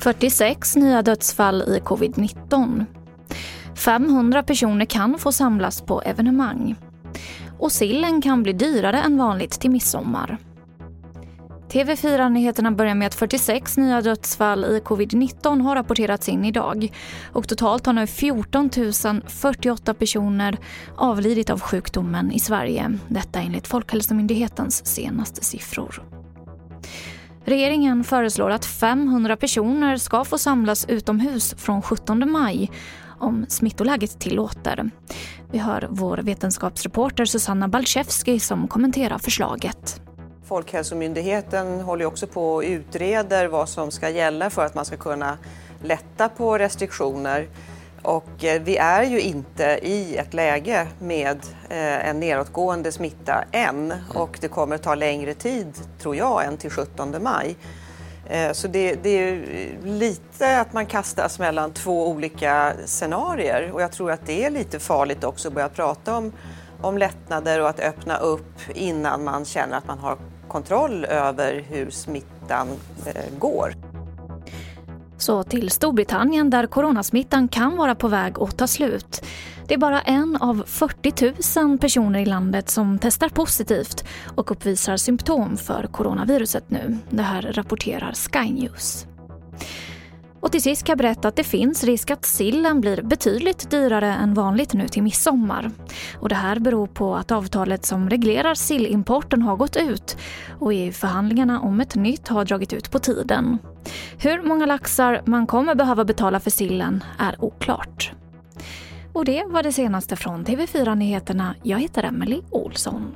–46 nya dödsfall i covid-19. 500 personer kan få samlas på evenemang. Och sillen kan bli dyrare än vanligt till midsommar. TV4-nyheterna börjar med att 46 nya dödsfall i covid-19 har rapporterats in idag. Och totalt har nu 14 048 personer avlidit av sjukdomen i Sverige. Detta enligt Folkhälsomyndighetens senaste siffror. Regeringen föreslår att 500 personer ska få samlas utomhus från 17 maj om smittoläget tillåter. Vi hör vår vetenskapsreporter Susanna Balczewski som kommenterar förslaget. Folkhälsomyndigheten håller också på och utreder vad som ska gälla för att man ska kunna lätta på restriktioner. Och eh, vi är ju inte i ett läge med eh, en nedåtgående smitta än och det kommer att ta längre tid, tror jag, än till 17 maj. Eh, så det, det, är lite att man kastas mellan två olika scenarier och jag tror att det är lite farligt också att börja prata om, om lättnader och att öppna upp innan man känner att man har kontroll över hur smittan eh, går. Så till Storbritannien där coronasmittan kan vara på väg att ta slut. Det är bara en av 40 000 personer i landet som testar positivt och uppvisar symptom för coronaviruset nu. Det här rapporterar Sky News. Och till sist kan jag berätta att det finns risk att sillen blir betydligt dyrare än vanligt nu till midsommar. Och det här beror på att avtalet som reglerar sillimporten har gått ut och EU-förhandlingarna om ett nytt har dragit ut på tiden. Hur många laxar man kommer behöva betala för sillen är oklart. Och det var det senaste från TV4 Nyheterna. Jag heter Emily Olsson.